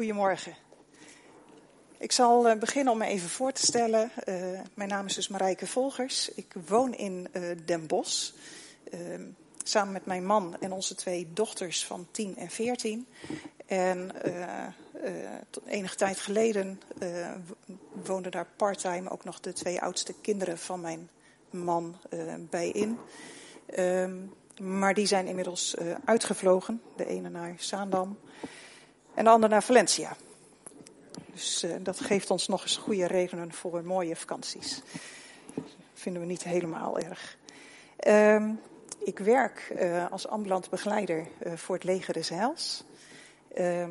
Goedemorgen. Ik zal eh, beginnen om me even voor te stellen. Uh, mijn naam is dus Marijke Volgers. Ik woon in uh, Den Bosch. Uh, samen met mijn man en onze twee dochters van 10 en 14. En enige tijd geleden woonden daar parttime ook nog de twee oudste kinderen van mijn man bij in. Ehm, maar die zijn inmiddels uitgevlogen. De ene naar Zaandam en de ander naar Valencia. Dus uh, dat geeft ons nog eens goede redenen voor mooie vakanties. Vinden we niet helemaal erg. Uh, ik werk uh, als ambulant begeleider uh, voor het leger des Heils. Ehm,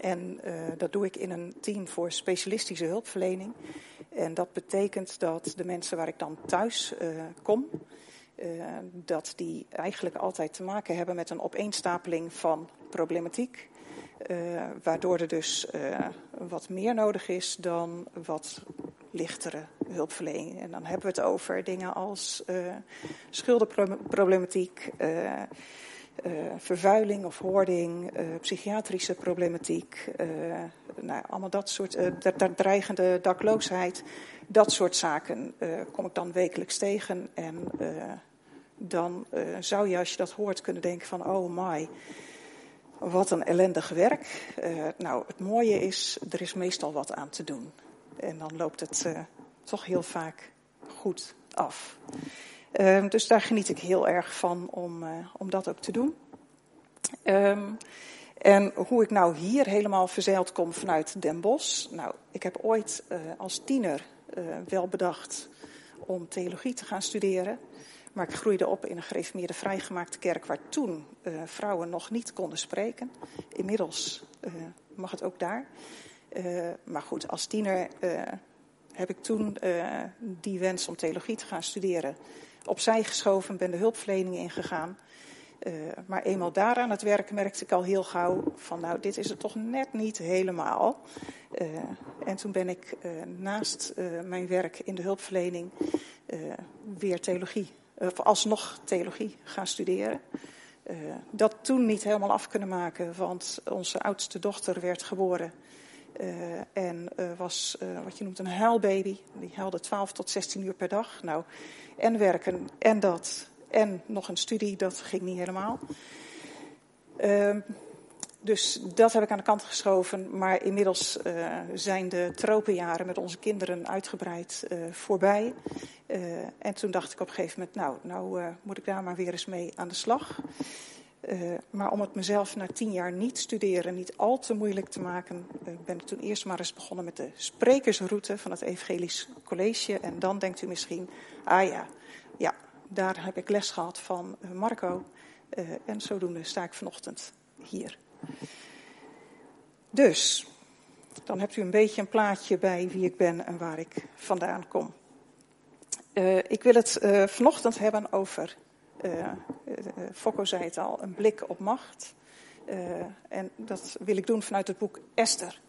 en dat doe ik in een team voor specialistische hulpverlening. En dat betekent dat de mensen waar ik dan thuis kom, dat die eigenlijk altijd te maken hebben met een opeenstapeling van problematiek uh, waardoor er dus uh, wat meer nodig is dan wat lichtere hulpverlening. En dan hebben we het over dingen als uh, schuldenproblematiek, vervuiling of hoarding, psychiatrische problematiek, nou, allemaal dat soort, dreigende dakloosheid. Dat soort zaken kom ik dan wekelijks tegen. En dan zou je, als je dat hoort, kunnen denken van, oh my. Wat een ellendig werk. Uh, nou, het mooie is, er is meestal wat aan te doen. En dan loopt het uh, toch heel vaak goed af. Uh, dus daar geniet ik heel erg van om, om dat ook te doen. Um, en hoe ik nou hier helemaal verzeild kom vanuit Den Bosch. Nou, ik heb ooit als tiener wel bedacht om theologie te gaan studeren. Maar ik groeide op in een gereformeerde vrijgemaakte kerk waar toen uh, vrouwen nog niet konden spreken. Inmiddels uh, mag het ook daar. Uh, maar goed, als tiener heb ik toen die wens om theologie te gaan studeren opzij geschoven, ben de hulpverlening ingegaan. maar eenmaal daar aan het werk merkte ik al heel gauw van nou, dit is het toch net niet helemaal. en toen ben ik naast mijn werk in de hulpverlening weer theologie of alsnog theologie gaan studeren. Uh, dat toen niet helemaal af kunnen maken, want onze oudste dochter werd geboren. Uh, en was wat je noemt een huilbaby. Die huilde 12 tot 16 uur per dag. Nou, en werken en dat. En nog een studie, dat ging niet helemaal. Dus dat heb ik aan de kant geschoven. Maar inmiddels uh, zijn de tropenjaren met onze kinderen uitgebreid uh, voorbij. Uh, en toen dacht ik op een gegeven moment, nou, nou moet ik daar maar weer eens mee aan de slag. maar om het mezelf na tien jaar niet studeren niet al te moeilijk te maken, ben ik toen eerst maar eens begonnen met de sprekersroute van het Evangelisch College. En dan denkt u misschien, ah ja, ja daar heb ik les gehad van Marco. en zodoende sta ik vanochtend hier. Dus, dan hebt u een beetje een plaatje bij wie ik ben en waar ik vandaan kom. Uh, ik wil het uh, vanochtend hebben over, uh, Fokko zei het al, een blik op macht. en dat wil ik doen vanuit het boek Esther.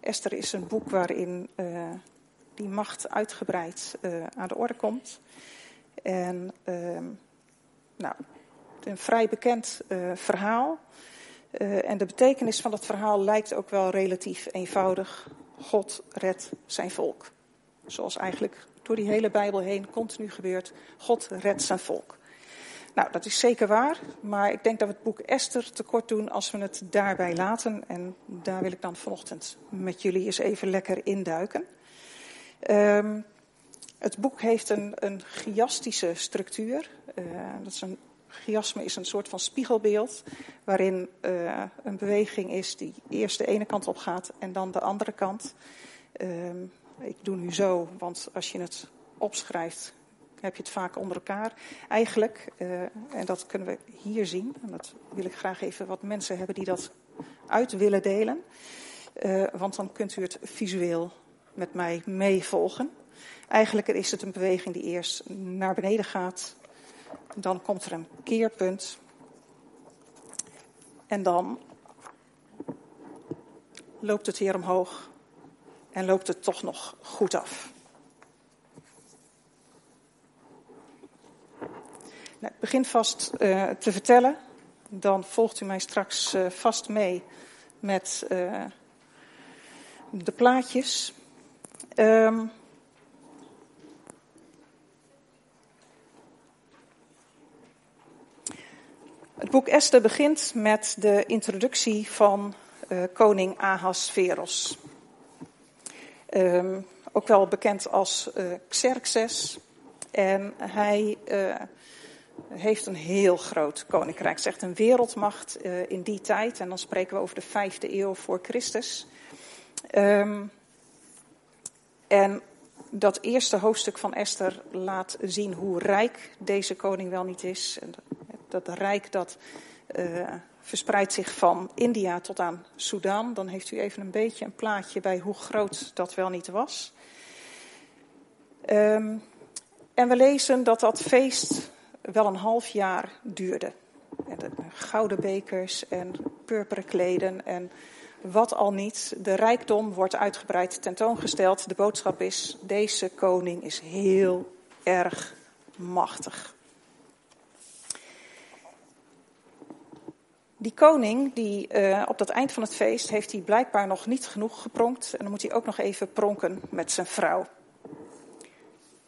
Esther is een boek waarin die macht uitgebreid aan de orde komt. En ehm, nou, een vrij bekend verhaal. Uh, en de betekenis van het verhaal lijkt ook wel relatief eenvoudig. God redt zijn volk. Zoals eigenlijk door die hele Bijbel heen continu gebeurt. God redt zijn volk. Nou, dat is zeker waar, maar ik denk dat we het boek Esther tekort doen als we het daarbij laten. En daar wil ik dan vanochtend met jullie eens even lekker induiken. Um, het boek heeft een, een structuur. Uh, dat is een chiasme is een soort van spiegelbeeld waarin uh, een beweging is die eerst de ene kant op gaat en dan de andere kant. Uh, ik doe nu zo, want als je het opschrijft heb je het vaak onder elkaar. Eigenlijk, uh, en dat kunnen we hier zien, en dat wil ik graag even wat mensen hebben die dat uit willen delen. Uh, want dan kunt u het visueel met mij meevolgen. Eigenlijk is het een beweging die eerst naar beneden gaat, dan komt er een keerpunt. En dan loopt het weer omhoog en loopt het toch nog goed af. Nou, ik begin vast uh, te vertellen. Dan volgt u mij straks uh, vast mee met uh, de plaatjes. Ehm, het boek Esther begint met de introductie van uh, koning Ahasveros. Um, ook wel bekend als uh, Xerxes. En hij uh, heeft een heel groot koninkrijk. Het is echt een wereldmacht in die tijd. En dan spreken we over de vijfde eeuw voor Christus. Um, en dat eerste hoofdstuk van Esther laat zien hoe rijk deze koning wel niet is. En dat, rijk dat uh, verspreidt zich van India tot aan Sudan. Dan heeft u even een beetje een plaatje bij hoe groot dat wel niet was. Um, en we lezen dat dat feest wel een half jaar duurde. De gouden bekers en purperen kleden en wat al niet. De rijkdom wordt uitgebreid tentoongesteld. De boodschap is, deze koning is heel erg machtig. Die koning, die, uh, op dat eind van het feest, heeft hij blijkbaar nog niet genoeg gepronkt. En dan moet hij ook nog even pronken met zijn vrouw.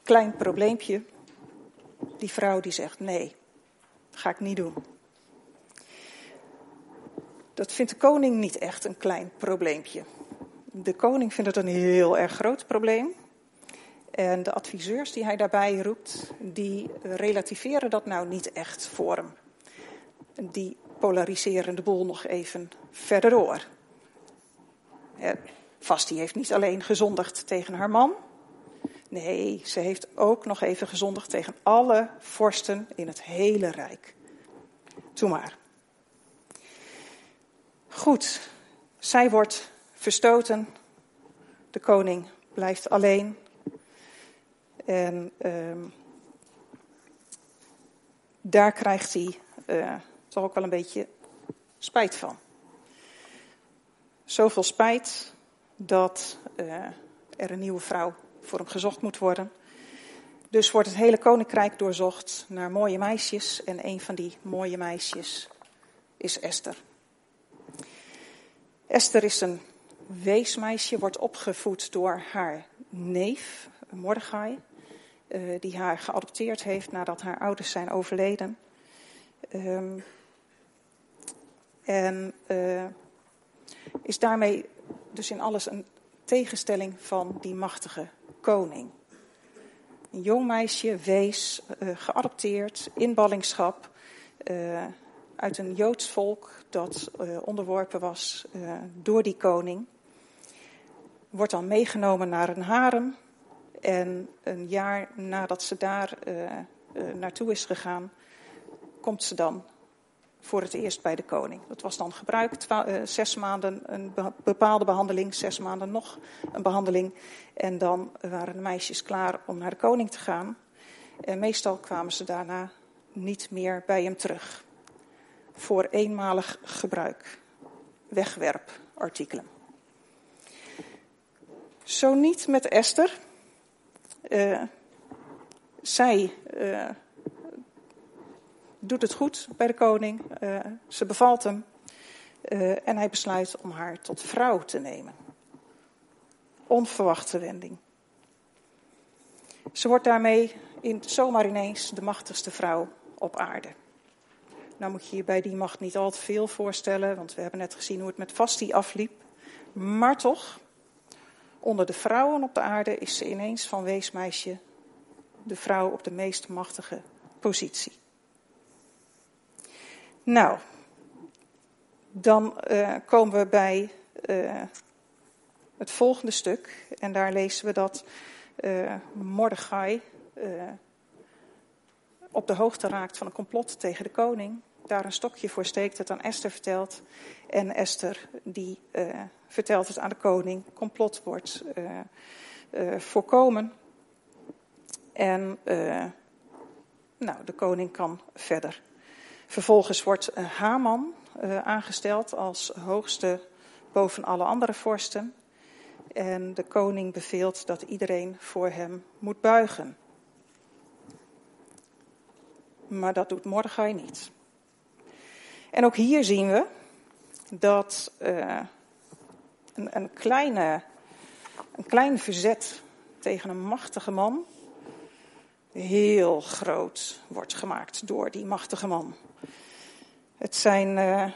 Klein probleempje. Die vrouw die zegt nee, ga ik niet doen. Dat vindt de koning niet echt een klein probleempje. De koning vindt het een heel erg groot probleem. En de adviseurs die hij daarbij roept, die relativeren dat nou niet echt voor hem. Die polariseren de boel nog even verder door. Vasti heeft niet alleen gezondigd tegen haar man. Nee, ze heeft ook nog even gezondigd tegen alle vorsten in het hele rijk. Toe maar. Goed, zij wordt verstoten. De koning blijft alleen. En uh, daar krijgt hij uh, toch ook wel een beetje spijt van. Zoveel spijt dat uh, er een nieuwe vrouw voor hem gezocht moet worden. Dus wordt het hele koninkrijk doorzocht naar mooie meisjes. En een van die mooie meisjes is Esther. Esther is een weesmeisje, wordt opgevoed door haar neef, Mordechai. Uh, die haar geadopteerd heeft nadat haar ouders zijn overleden. En uh, is daarmee dus in alles een tegenstelling van die machtige koning. Een jong meisje, wees, uh, geadopteerd, in ballingschap, uh, uit een Joods volk dat onderworpen was door die koning. Wordt dan meegenomen naar een harem. En een jaar nadat ze daar naartoe is gegaan, komt ze dan voor het eerst bij de koning. Dat was dan gebruikt, uh, zes maanden een bepaalde behandeling, zes maanden nog een behandeling. En dan waren de meisjes klaar om naar de koning te gaan. En meestal kwamen ze daarna niet meer bij hem terug. Voor eenmalig gebruik. Wegwerpartikelen. Zo niet met Esther. Uh, zij uh, doet het goed bij de koning. Uh, ze bevalt hem. Uh, en hij besluit om haar tot vrouw te nemen. Onverwachte wending. Ze wordt daarmee in, zomaar ineens de machtigste vrouw op aarde. Nou moet je je bij die macht niet al te veel voorstellen, want we hebben net gezien hoe het met Vasti afliep. Maar toch, onder de vrouwen op de aarde is ze ineens van weesmeisje de vrouw op de meest machtige positie. Nou, dan uh, komen we bij uh, het volgende stuk. En daar lezen we dat uh, Mordechai op de hoogte raakt van een complot tegen de koning. Daar een stokje voor steekt, het aan Esther vertelt. En Esther die vertelt het aan de koning. Complot wordt voorkomen. En nou, de koning kan verder Vervolgens wordt Haman uh, aangesteld als hoogste boven alle andere vorsten. En de koning beveelt dat iedereen voor hem moet buigen. Maar dat doet Mordechai niet. En ook hier zien we dat uh, een, een, kleine Een klein verzet tegen een machtige man heel groot wordt gemaakt door die machtige man. Het zijn. Uh,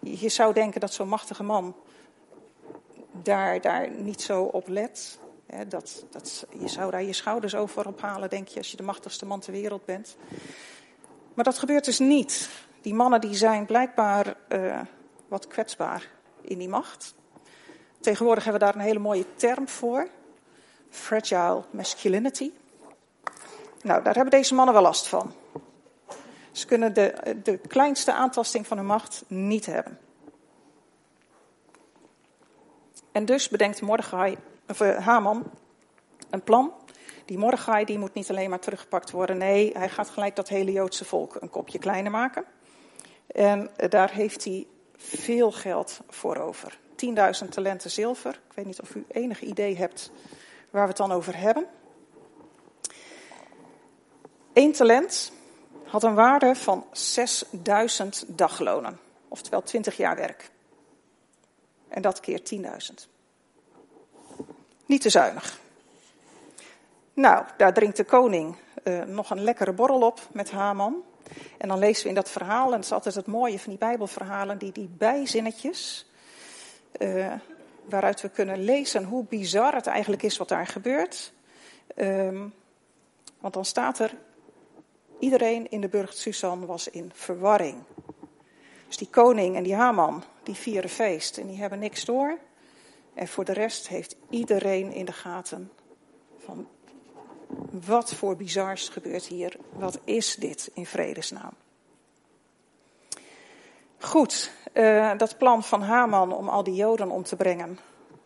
je zou denken dat zo'n machtige man daar, daar niet zo op let. Hè, dat, dat, je zou daar je schouders over ophalen, denk je, als je de machtigste man ter wereld bent. Maar dat gebeurt dus niet. Die mannen die zijn blijkbaar uh, wat kwetsbaar in die macht. Tegenwoordig hebben we daar een hele mooie term voor. Fragile masculinity. Nou, daar hebben deze mannen wel last van. Ze kunnen de, de kleinste aantasting van hun macht niet hebben. En dus bedenkt Mordechai, of uh, Haman een plan. Die Mordechai die moet niet alleen maar teruggepakt worden. Nee, hij gaat gelijk dat hele Joodse volk een kopje kleiner maken. En uh, daar heeft hij veel geld voor over. 10.000 talenten zilver. Ik weet niet of u enig idee hebt waar we het dan over hebben. Eén talent had een waarde van 6000 daglonen, oftewel 20 jaar werk. En dat keer 10.000. Niet te zuinig. Nou, daar drinkt de koning uh, nog een lekkere borrel op met Haman. En dan lezen we in dat verhaal, en dat is altijd het mooie van die Bijbelverhalen, die, die bijzinnetjes, uh, waaruit we kunnen lezen hoe bizar het eigenlijk is wat daar gebeurt. Um, want dan staat er, iedereen in de burcht Susan was in verwarring. Dus die koning en die Haman, die vieren feest en die hebben niks door. En voor de rest heeft iedereen in de gaten van wat voor bizars gebeurt hier? Wat is dit in vredesnaam? Goed, uh, dat plan van Haman om al die Joden om te brengen,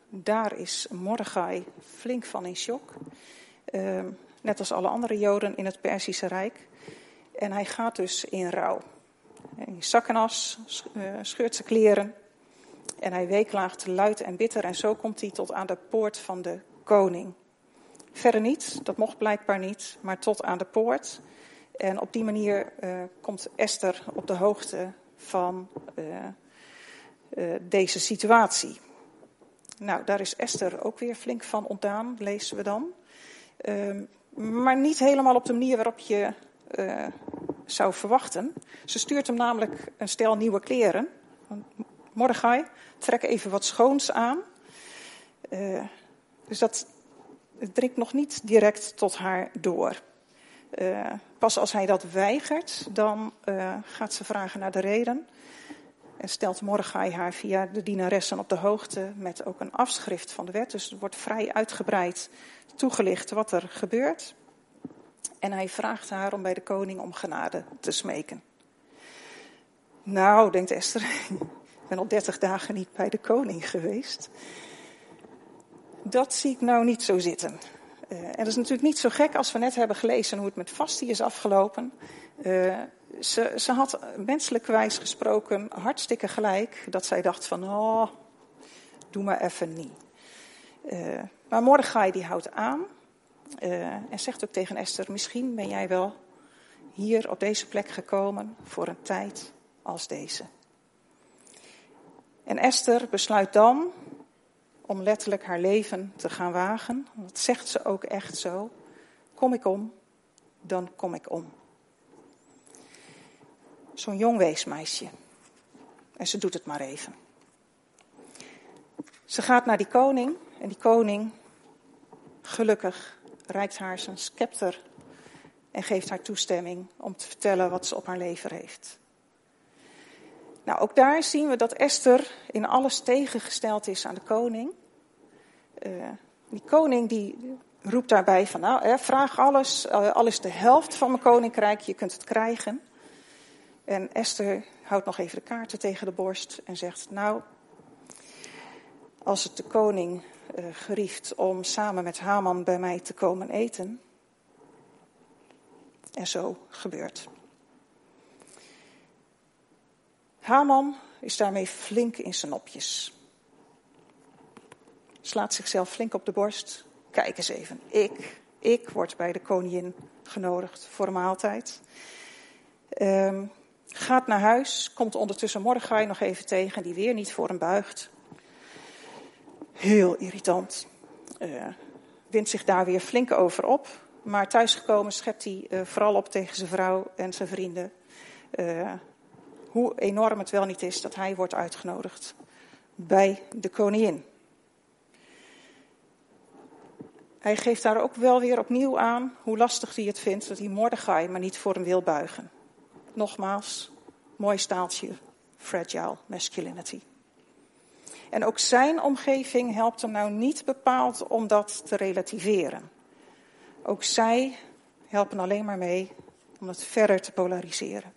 daar is Mordechai flink van in shock. Uh, net als alle andere Joden in het Perzische Rijk. En hij gaat dus in rouw. In zak en as, uh, scheurt zijn kleren. En hij weeklaagt luid en bitter. En zo komt hij tot aan de poort van de koning. Verder niet, dat mocht blijkbaar niet, maar tot aan de poort. En op die manier uh, komt Esther op de hoogte van uh, deze situatie. Nou, daar is Esther ook weer flink van ontdaan, lezen we dan. Ehm, maar niet helemaal op de manier waarop je zou verwachten. Ze stuurt hem namelijk een stel nieuwe kleren. Mordechai, trek even wat schoons aan. dus dat dringt nog niet direct tot haar door. Uh, pas als hij dat weigert, dan gaat ze vragen naar de reden. En stelt Mordechai haar via de dienaressen op de hoogte met ook een afschrift van de wet. Dus er wordt vrij uitgebreid toegelicht wat er gebeurt. En hij vraagt haar om bij de koning om genade te smeken. Nou, denkt Esther, ik ben al dertig dagen niet bij de koning geweest dat zie ik nou niet zo zitten. Uh, en dat is natuurlijk niet zo gek als we net hebben gelezen hoe het met Vasti is afgelopen. Uh, ze, ze, had menselijk wijs gesproken hartstikke gelijk dat zij dacht van, oh, doe maar even niet. Uh, maar Mordechai die houdt aan en zegt ook tegen Esther, misschien ben jij wel hier op deze plek gekomen voor een tijd als deze. En Esther besluit dan om letterlijk haar leven te gaan wagen. Dat zegt ze ook echt zo. Kom ik om, dan kom ik om. Zo'n jong weesmeisje. En ze doet het maar even. Ze gaat naar die koning en die koning, gelukkig, reikt haar zijn scepter en geeft haar toestemming om te vertellen wat ze op haar leven heeft. Nou, ook daar zien we dat Esther in alles tegengesteld is aan de koning. Uh, die koning die roept daarbij van, nou, hè, vraag alles, alles de helft van mijn koninkrijk, je kunt het krijgen. En Esther houdt nog even de kaarten tegen de borst en zegt, nou, als het de koning uh, gerieft om samen met Haman bij mij te komen eten. En zo gebeurt. Haman is daarmee flink in zijn nopjes. Slaat zichzelf flink op de borst. Kijk eens even, ik, ik word bij de koningin genodigd voor een maaltijd. Um, gaat naar huis, komt ondertussen Mordechai nog even tegen, die weer niet voor hem buigt. Heel irritant. Uh, wint zich daar weer flink over op. Maar thuisgekomen schept hij uh, vooral op tegen zijn vrouw en zijn vrienden. Uh, hoe enorm het wel niet is dat hij wordt uitgenodigd bij de koningin. Hij geeft daar ook wel weer opnieuw aan hoe lastig hij het vindt dat hij Mordechai maar niet voor hem wil buigen. Nogmaals, mooi staaltje, fragile masculinity. En ook zijn omgeving helpt hem nou niet bepaald om dat te relativeren. Ook zij helpen alleen maar mee om het verder te polariseren.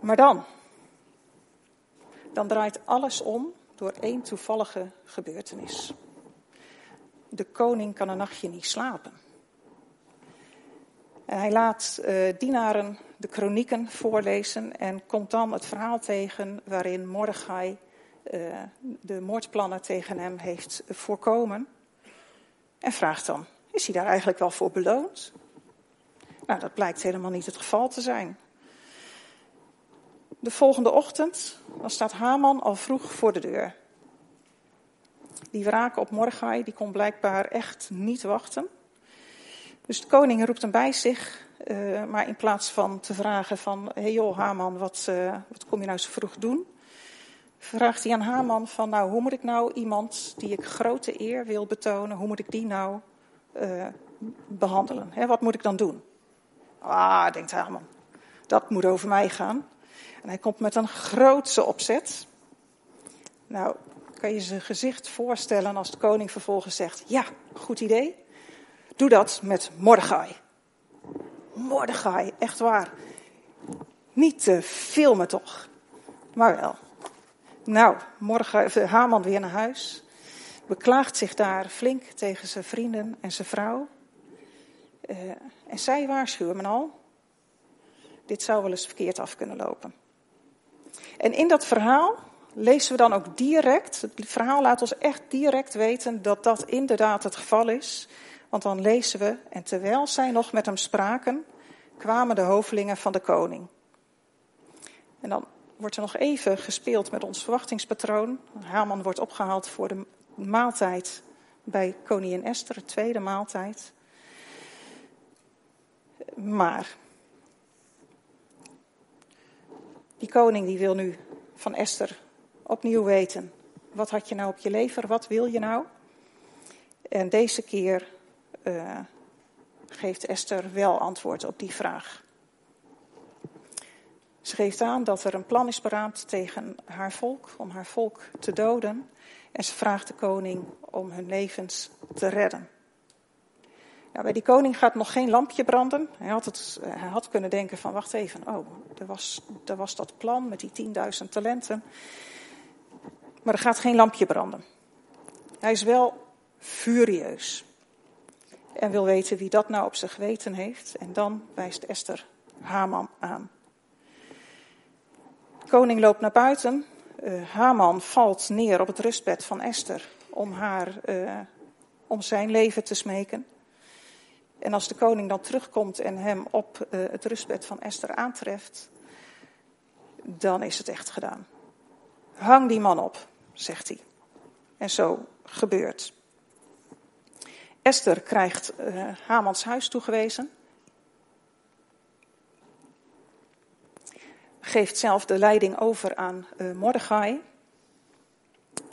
Maar dan, dan draait alles om door één toevallige gebeurtenis. De koning kan een nachtje niet slapen. En hij laat uh, dienaren de kronieken voorlezen en komt dan het verhaal tegen waarin Mordechai uh, de moordplannen tegen hem heeft voorkomen. En vraagt dan, is hij daar eigenlijk wel voor beloond? Nou, dat blijkt helemaal niet het geval te zijn. De volgende ochtend dan staat Haman al vroeg voor de deur. Die wraak op Mordechai, die kon blijkbaar echt niet wachten. Dus de koning roept hem bij zich, uh, maar in plaats van te vragen van, hey joh Haman, wat, uh, wat kom je nou zo vroeg doen? Vraagt hij aan Haman van, nou hoe moet ik nou iemand die ik grote eer wil betonen, hoe moet ik die nou uh, behandelen? He, wat moet ik dan doen? Ah, denkt Haman, dat moet over mij gaan. En hij komt met een grootse opzet. Nou, kan je zijn gezicht voorstellen als de koning vervolgens zegt: Ja, goed idee. Doe dat met Mordechai. Mordechai, echt waar. Niet te filmen toch, maar wel. Nou, morgen Haman weer naar huis. Beklaagt zich daar flink tegen zijn vrienden en zijn vrouw. Uh, en zij waarschuwen me al. Dit zou wel eens verkeerd af kunnen lopen. En in dat verhaal lezen we dan ook direct, het verhaal laat ons echt direct weten dat dat inderdaad het geval is. Want dan lezen we, en terwijl zij nog met hem spraken, kwamen de hovelingen van de koning. En dan wordt er nog even gespeeld met ons verwachtingspatroon. Haman wordt opgehaald voor de maaltijd bij koningin Esther, de tweede maaltijd. Maar die koning die wil nu van Esther opnieuw weten. Wat had je nou op je lever? Wat wil je nou? En deze keer uh, geeft Esther wel antwoord op die vraag. Ze geeft aan dat er een plan is beraamd tegen haar volk, om haar volk te doden. En ze vraagt de koning om hun levens te redden. Nou, bij die koning gaat nog geen lampje branden. Hij had, het, had kunnen denken van, wacht even, oh, er was, er was dat plan met die 10.000 talenten. Maar er gaat geen lampje branden. Hij is wel furieus. En wil weten wie dat nou op zijn geweten heeft. En dan wijst Esther Haman aan. Koning loopt naar buiten. Uh, Haman valt neer op het rustbed van Esther om haar, uh, om zijn leven te smeken. En als de koning dan terugkomt en hem op uh, het rustbed van Esther aantreft, dan is het echt gedaan. Hang die man op, zegt hij. En zo gebeurt. Esther krijgt uh, Hamans huis toegewezen. Geeft zelf de leiding over aan uh, Mordechai.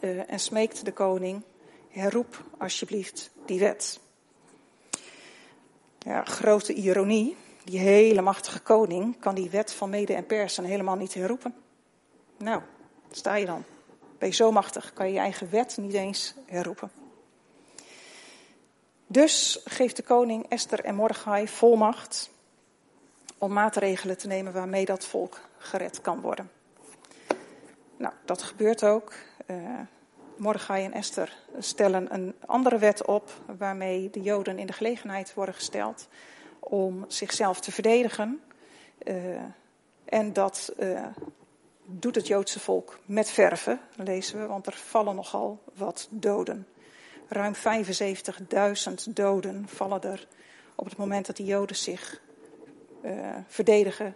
Uh, en smeekt de koning: herroep alsjeblieft die wet. Ja, grote ironie. Die hele machtige koning kan die wet van mede en persen helemaal niet herroepen. Nou, sta je dan. Ben je zo machtig, kan je je eigen wet niet eens herroepen. Dus geeft de koning Esther en Mordechai volmacht om maatregelen te nemen waarmee dat volk gered kan worden. Nou, dat gebeurt ook. Uh, Mordechai en Esther stellen een andere wet op waarmee de Joden in de gelegenheid worden gesteld om zichzelf te verdedigen. Uh, en dat uh, doet het Joodse volk met verven, lezen we, want er vallen nogal wat doden. Ruim 75.000 doden vallen er op het moment dat de Joden zich uh, verdedigen.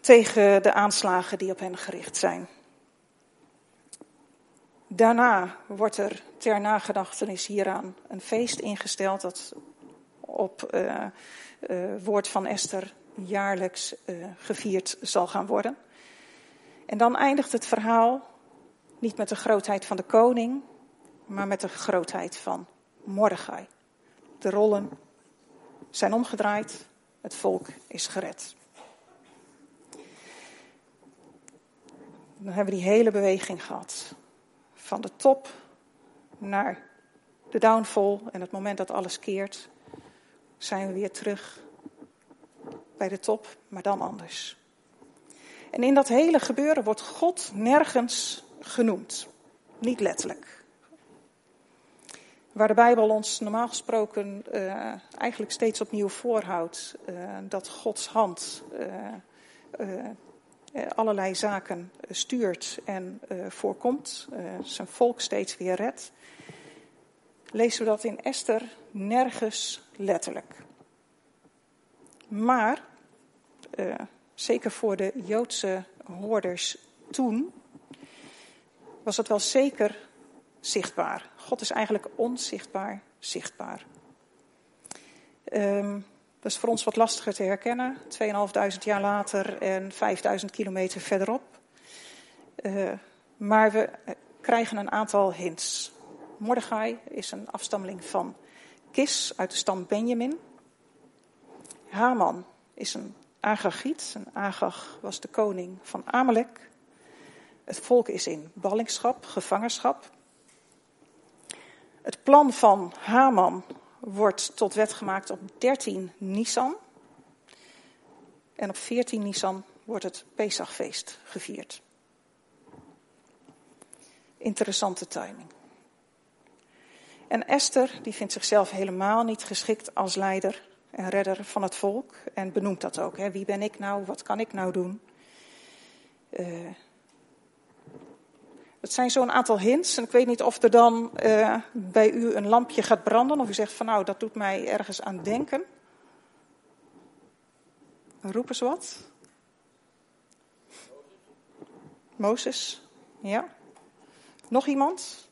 tegen de aanslagen die op hen gericht zijn. Daarna wordt er ter nagedachtenis hieraan een feest ingesteld dat op uh, uh, woord van Esther jaarlijks gevierd zal gaan worden. En dan eindigt het verhaal niet met de grootheid van de koning, maar met de grootheid van Mordechai. De rollen zijn omgedraaid, het volk is gered. Dan hebben we die hele beweging gehad. Van de top naar de downfall en het moment dat alles keert, zijn we weer terug bij de top, maar dan anders. En in dat hele gebeuren wordt God nergens genoemd. Niet letterlijk. Waar de Bijbel ons normaal gesproken uh, eigenlijk steeds opnieuw voorhoudt uh, dat Gods hand uh, allerlei zaken stuurt en voorkomt, zijn volk steeds weer redt, lezen we dat in Esther nergens letterlijk. Maar, zeker voor de Joodse hoorders toen, was het wel zeker zichtbaar. God is eigenlijk onzichtbaar zichtbaar. Um, dat is voor ons wat lastiger te herkennen. 2.500 jaar later en 5.000 kilometer verderop. Uh, maar we krijgen een aantal hints. Mordechai is een afstammeling van Kis uit de stam Benjamin. Haman is een Agagiet. Een Agag was de koning van Amalek. Het volk is in ballingschap, gevangenschap. Het plan van Haman wordt tot wet gemaakt op 13 Nisan. En op 14 Nisan wordt het Pesachfeest gevierd. Interessante timing. En Esther, die vindt zichzelf helemaal niet geschikt als leider en redder van het volk. En benoemt dat ook. Hè. Wie ben ik nou? Wat kan ik nou doen? Uh, het zijn zo'n aantal hints. En ik weet niet of er dan uh, bij u een lampje gaat branden. Of u zegt van nou, dat doet mij ergens aan denken. Roep eens wat. Mozes. Ja. Nog iemand?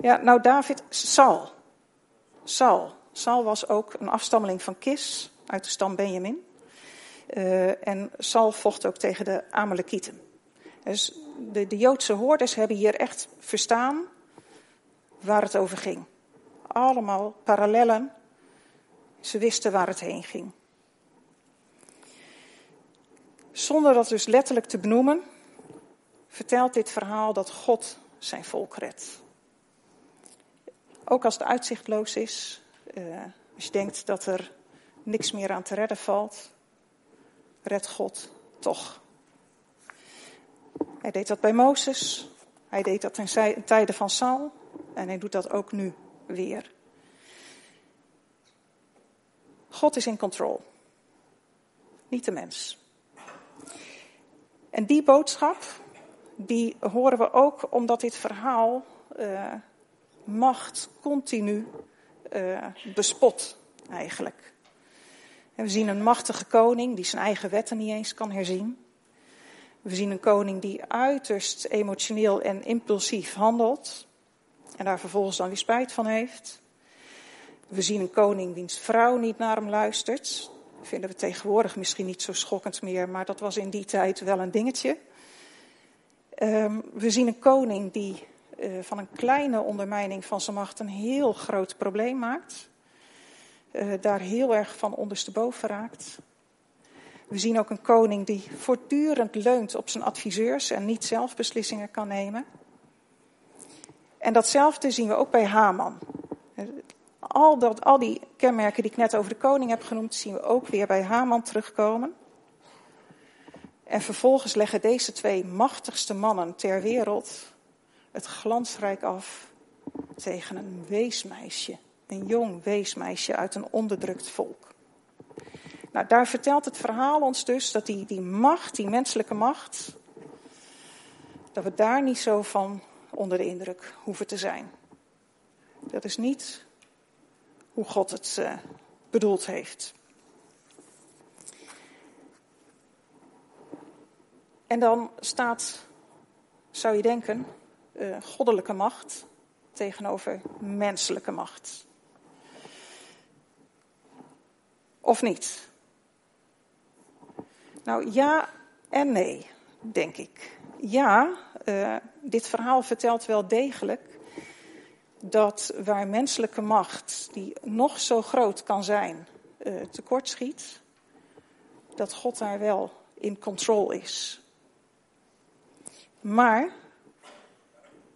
Ja, nou David, Saul. Saul. Saul was ook een afstammeling van Kis uit de stam Benjamin. Uh, en Saul vocht ook tegen de Amalekieten. Dus de, de Joodse hoorders hebben hier echt verstaan waar het over ging. Allemaal parallellen. Ze wisten waar het heen ging. Zonder dat dus letterlijk te benoemen, vertelt dit verhaal dat God zijn volk redt. Ook als het uitzichtloos is, uh, als je denkt dat er niks meer aan te redden valt, redt God toch. Hij deed dat bij Mozes, hij deed dat in tijden van Saul en hij doet dat ook nu weer. God is in control, niet de mens. En die boodschap, die horen we ook omdat dit verhaal uh, macht continu uh, bespot, eigenlijk. En we zien een machtige koning die zijn eigen wetten niet eens kan herzien. We zien een koning die uiterst emotioneel en impulsief handelt en daar vervolgens dan weer spijt van heeft. We zien een koning wiens vrouw niet naar hem luistert. Vinden we tegenwoordig misschien niet zo schokkend meer, maar dat was in die tijd wel een dingetje. Um, we zien een koning die uh, van een kleine ondermijning van zijn macht een heel groot probleem maakt. Uh, daar heel erg van ondersteboven raakt. We zien ook een koning die voortdurend leunt op zijn adviseurs en niet zelf beslissingen kan nemen. En datzelfde zien we ook bij Haman. Al, dat, al die kenmerken die ik net over de koning heb genoemd, zien we ook weer bij Haman terugkomen. En vervolgens leggen deze twee machtigste mannen ter wereld het glansrijk af tegen een weesmeisje, een jong weesmeisje uit een onderdrukt volk. Nou, daar vertelt het verhaal ons dus dat die, die macht, die menselijke macht, dat we daar niet zo van onder de indruk hoeven te zijn. Dat is niet hoe God het uh, bedoeld heeft. En dan staat, zou je denken, uh, goddelijke macht tegenover menselijke macht. Of niet? Nou ja en nee, denk ik. Ja, uh, dit verhaal vertelt wel degelijk dat waar menselijke macht, die nog zo groot kan zijn, uh, tekortschiet, dat God daar wel in control is. Maar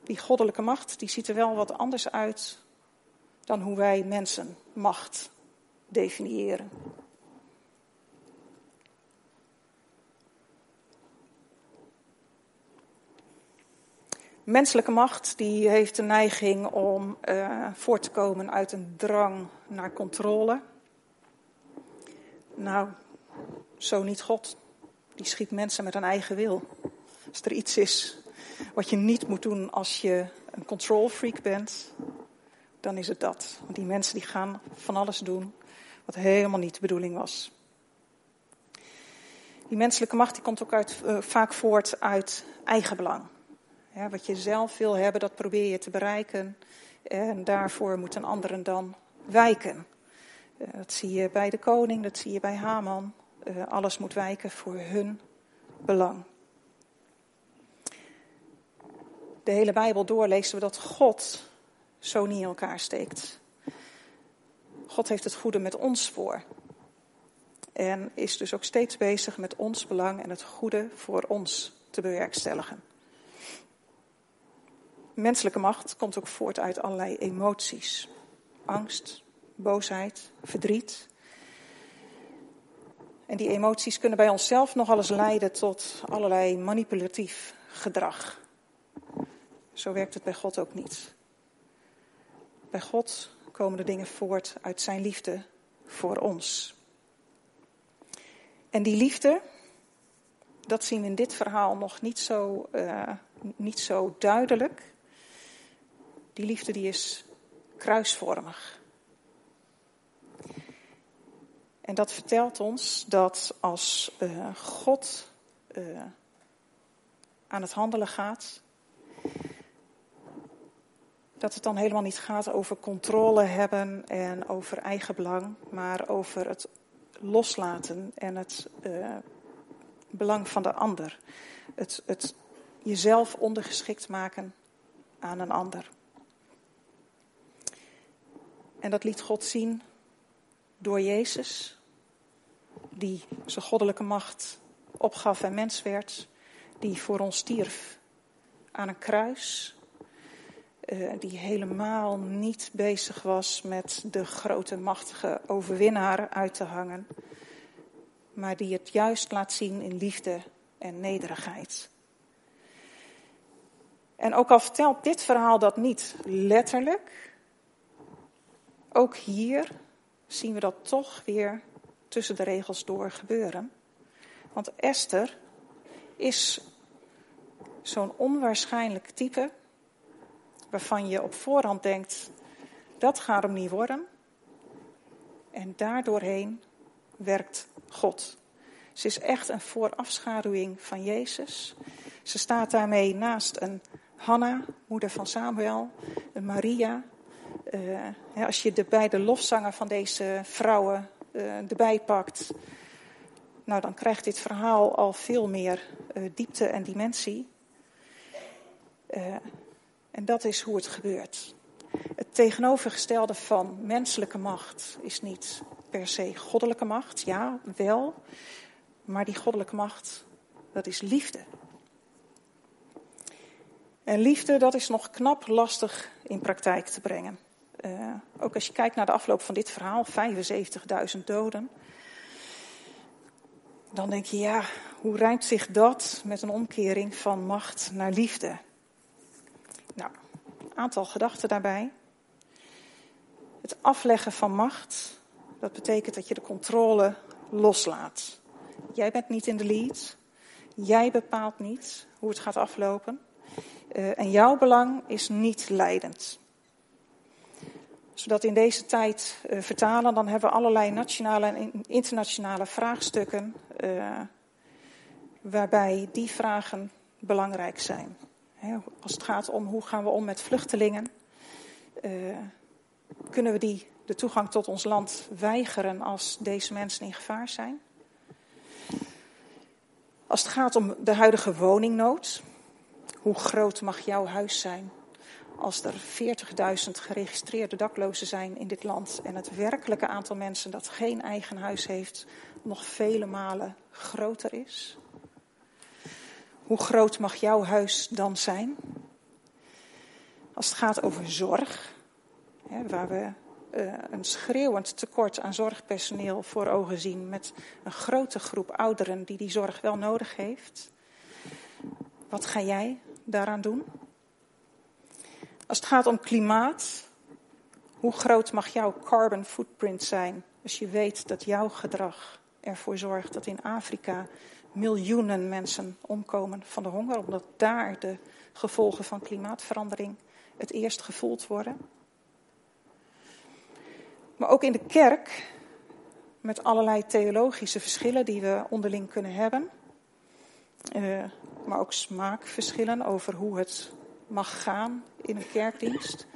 die goddelijke macht, die ziet er wel wat anders uit dan hoe wij mensen macht definiëren. Menselijke macht die heeft de neiging om uh, voort te komen uit een drang naar controle. Nou, zo niet God. Die schiet mensen met een eigen wil. Als er iets is wat je niet moet doen als je een control freak bent, dan is het dat. Want die mensen die gaan van alles doen wat helemaal niet de bedoeling was. Die menselijke macht die komt ook uit, uh, vaak voort uit eigenbelang. Wat je zelf wil hebben, dat probeer je te bereiken. En daarvoor moeten anderen dan wijken. Uh, dat zie je bij de koning, dat zie je bij Haman. Uh, alles moet wijken voor hun belang. De hele Bijbel doorlezen we dat God zo niet in elkaar steekt. God heeft het goede met ons voor. En is dus ook steeds bezig met ons belang en het goede voor ons te bewerkstelligen. Menselijke macht komt ook voort uit allerlei emoties. Angst, boosheid, verdriet. En die emoties kunnen bij onszelf nogal eens leiden tot allerlei manipulatief gedrag. Zo werkt het bij God ook niet. Bij God komen de dingen voort uit zijn liefde voor ons. En die liefde, dat zien we in dit verhaal nog niet zo, uh, niet zo duidelijk. Die liefde die is kruisvormig. En dat vertelt ons dat als uh, God uh, aan het handelen gaat, dat het dan helemaal niet gaat over controle hebben en over eigen belang, maar over het loslaten en het uh, belang van de ander. Het, het jezelf ondergeschikt maken aan een ander. En dat liet God zien door Jezus, die zijn goddelijke macht opgaf en mens werd, die voor ons stierf aan een kruis, uh, die helemaal niet bezig was met de grote machtige overwinnaar uit te hangen, maar die het juist laat zien in liefde en nederigheid. En ook al vertelt dit verhaal dat niet letterlijk, ook hier zien we dat toch weer tussen de regels door gebeuren. Want Esther is zo'n onwaarschijnlijk type waarvan je op voorhand denkt, dat gaat hem niet worden. En daardoorheen werkt God. Ze is echt een voorafschaduwing van Jezus. Ze staat daarmee naast een Hanna, moeder van Samuel, een Maria. Uh, als je de beide lofzangen van deze vrouwen uh, erbij pakt, nou dan krijgt dit verhaal al veel meer uh, diepte en dimensie. En dat is hoe het gebeurt. Het tegenovergestelde van menselijke macht is niet per se goddelijke macht, ja, wel, maar die goddelijke macht, dat is liefde. En liefde, dat is nog knap lastig in praktijk te brengen. Uh, ook als je kijkt naar de afloop van dit verhaal, 75.000 doden. Dan denk je, ja, hoe rijmt zich dat met een omkering van macht naar liefde? Nou, een aantal gedachten daarbij. Het afleggen van macht, dat betekent dat je de controle loslaat. Jij bent niet in de lead. Jij bepaalt niet hoe het gaat aflopen. Uh, en jouw belang is niet leidend. Zodat in deze tijd uh, vertalen, dan hebben we allerlei nationale en internationale vraagstukken. Uh, waarbij die vragen belangrijk zijn. Als het gaat om hoe gaan we om met vluchtelingen, uh, kunnen we die de toegang tot ons land weigeren als deze mensen in gevaar zijn? Als het gaat om de huidige woningnood, hoe groot mag jouw huis zijn als er 40.000 geregistreerde daklozen zijn in dit land en het werkelijke aantal mensen dat geen eigen huis heeft nog vele malen groter is? Hoe groot mag jouw huis dan zijn? Als het gaat over zorg, waar we uh, een schreeuwend tekort aan zorgpersoneel voor ogen zien met een grote groep ouderen die die zorg wel nodig heeft. Wat ga jij daaraan doen? Als het gaat om klimaat, hoe groot mag jouw carbon footprint zijn als je weet dat jouw gedrag ervoor zorgt dat in Afrika miljoenen mensen omkomen van de honger, omdat daar de gevolgen van klimaatverandering het eerst gevoeld worden? Maar ook in de kerk, met allerlei theologische verschillen die we onderling kunnen hebben. Uh, maar ook smaakverschillen over hoe het mag gaan in een kerkdienst.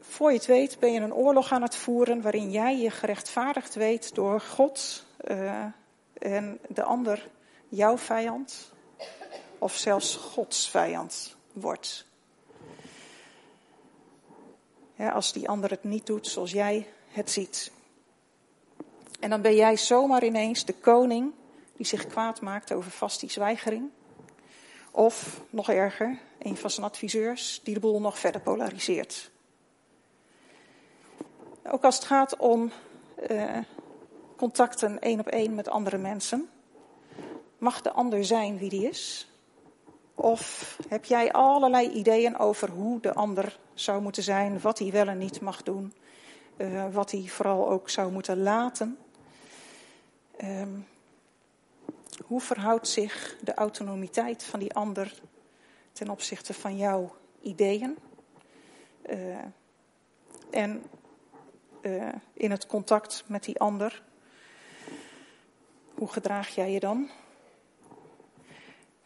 Voor je het weet ben je een oorlog aan het voeren waarin jij je gerechtvaardigd weet door God uh, en de ander jouw vijand of zelfs Gods vijand wordt als die ander het niet doet zoals jij het ziet. En dan ben jij zomaar ineens de koning die zich kwaad maakt over vastiesweigering. Of, nog erger, een van zijn adviseurs die de boel nog verder polariseert. Ook als het gaat om uh, contacten één op één met andere mensen. Mag de ander zijn wie die is? Of heb jij allerlei ideeën over hoe de ander zou moeten zijn, wat hij wel en niet mag doen, uh, wat hij vooral ook zou moeten laten? Um, hoe verhoudt zich de autonomiteit van die ander ten opzichte van jouw ideeën? Uh, en uh, in het contact met die ander, hoe gedraag jij je dan?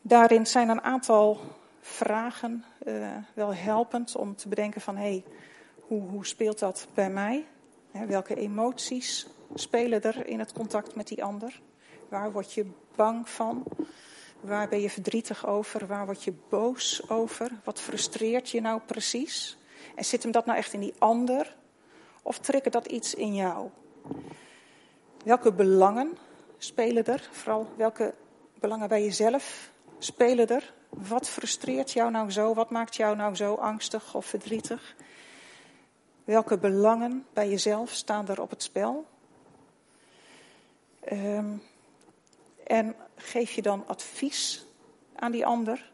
Daarin zijn een aantal vragen uh, wel helpend om te bedenken van hé, hey, hoe, hoe speelt dat bij mij? welke emoties spelen er in het contact met die ander? Waar word je bang van? Waar ben je verdrietig over? Waar word je boos over? Wat frustreert je nou precies? En zit hem dat nou echt in die ander? Of triggert dat iets in jou? Welke belangen spelen er? Vooral welke belangen bij jezelf spelen er? Wat frustreert jou nou zo? Wat maakt jou nou zo angstig of verdrietig? Welke belangen bij jezelf staan er op het spel? Um, en geef je dan advies aan die ander?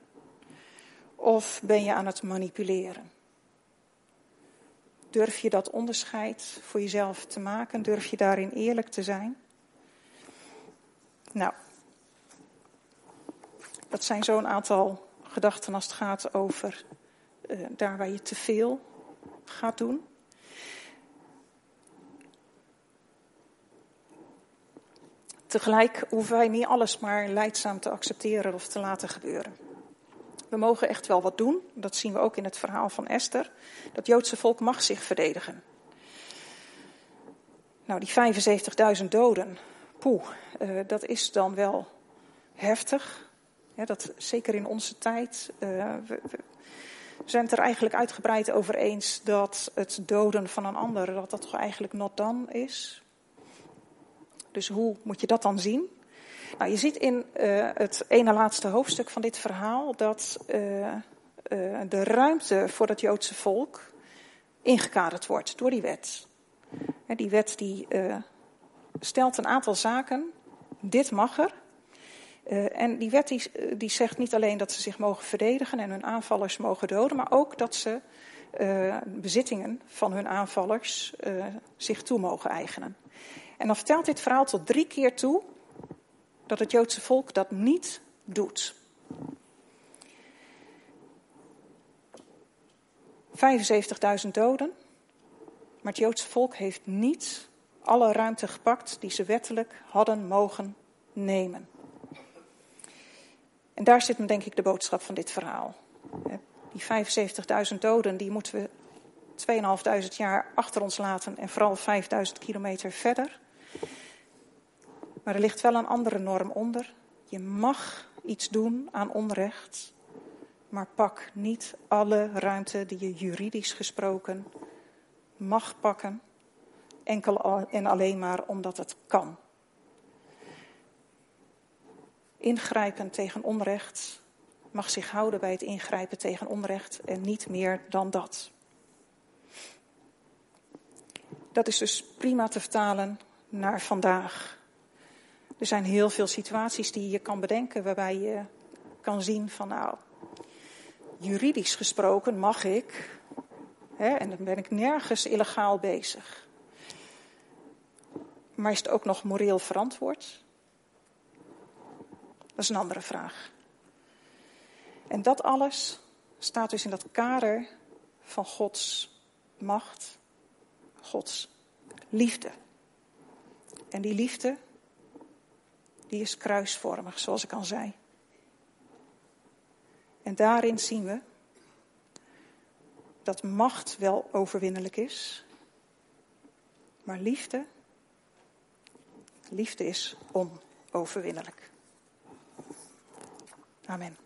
Of ben je aan het manipuleren? Durf je dat onderscheid voor jezelf te maken? Durf je daarin eerlijk te zijn? Nou, dat zijn zo'n aantal gedachten als het gaat over uh, daar waar je te veel gaat doen. Tegelijk hoeven wij niet alles maar leidzaam te accepteren of te laten gebeuren. We mogen echt wel wat doen. Dat zien we ook in het verhaal van Esther. Dat Joodse volk mag zich verdedigen. Nou, die 75.000 doden, poeh, uh, dat is dan wel heftig. Dat, zeker in onze tijd. Uh, we, we, zijn het er eigenlijk uitgebreid over eens dat het doden van een ander, dat dat toch eigenlijk not done is. Dus hoe moet je dat dan zien? Nou, je ziet in uh, het ene laatste hoofdstuk van dit verhaal dat uh, uh, de ruimte voor het Joodse volk ingekaderd wordt door die wet. die wet die stelt een aantal zaken. Dit mag er. En die wet die, die, zegt niet alleen dat ze zich mogen verdedigen en hun aanvallers mogen doden, maar ook dat ze bezittingen van hun aanvallers zich toe mogen eigenen. En dan vertelt dit verhaal tot drie keer toe dat het Joodse volk dat niet doet. 75.000 doden, maar het Joodse volk heeft niet alle ruimte gepakt die ze wettelijk hadden mogen nemen. En daar zit denk ik de boodschap van dit verhaal. Die 75.000 doden, die moeten we 2.500 jaar achter ons laten en vooral 5.000 kilometer verder. Maar er ligt wel een andere norm onder. Je mag iets doen aan onrecht, maar pak niet alle ruimte die je juridisch gesproken mag pakken, enkel en alleen maar omdat het kan. Ingrijpen tegen onrecht mag zich houden bij het ingrijpen tegen onrecht en niet meer dan dat. Dat is dus prima te vertalen naar vandaag. Er zijn heel veel situaties die je kan bedenken waarbij je kan zien van nou, juridisch gesproken mag ik, hè, en dan ben ik nergens illegaal bezig. Maar is het ook nog moreel verantwoord? Dat is een andere vraag. En dat alles staat dus in dat kader van Gods macht, Gods liefde. En die liefde, die is kruisvormig, zoals ik al zei. En daarin zien we dat macht wel overwinnelijk is, maar liefde, liefde is onoverwinnelijk. Amen.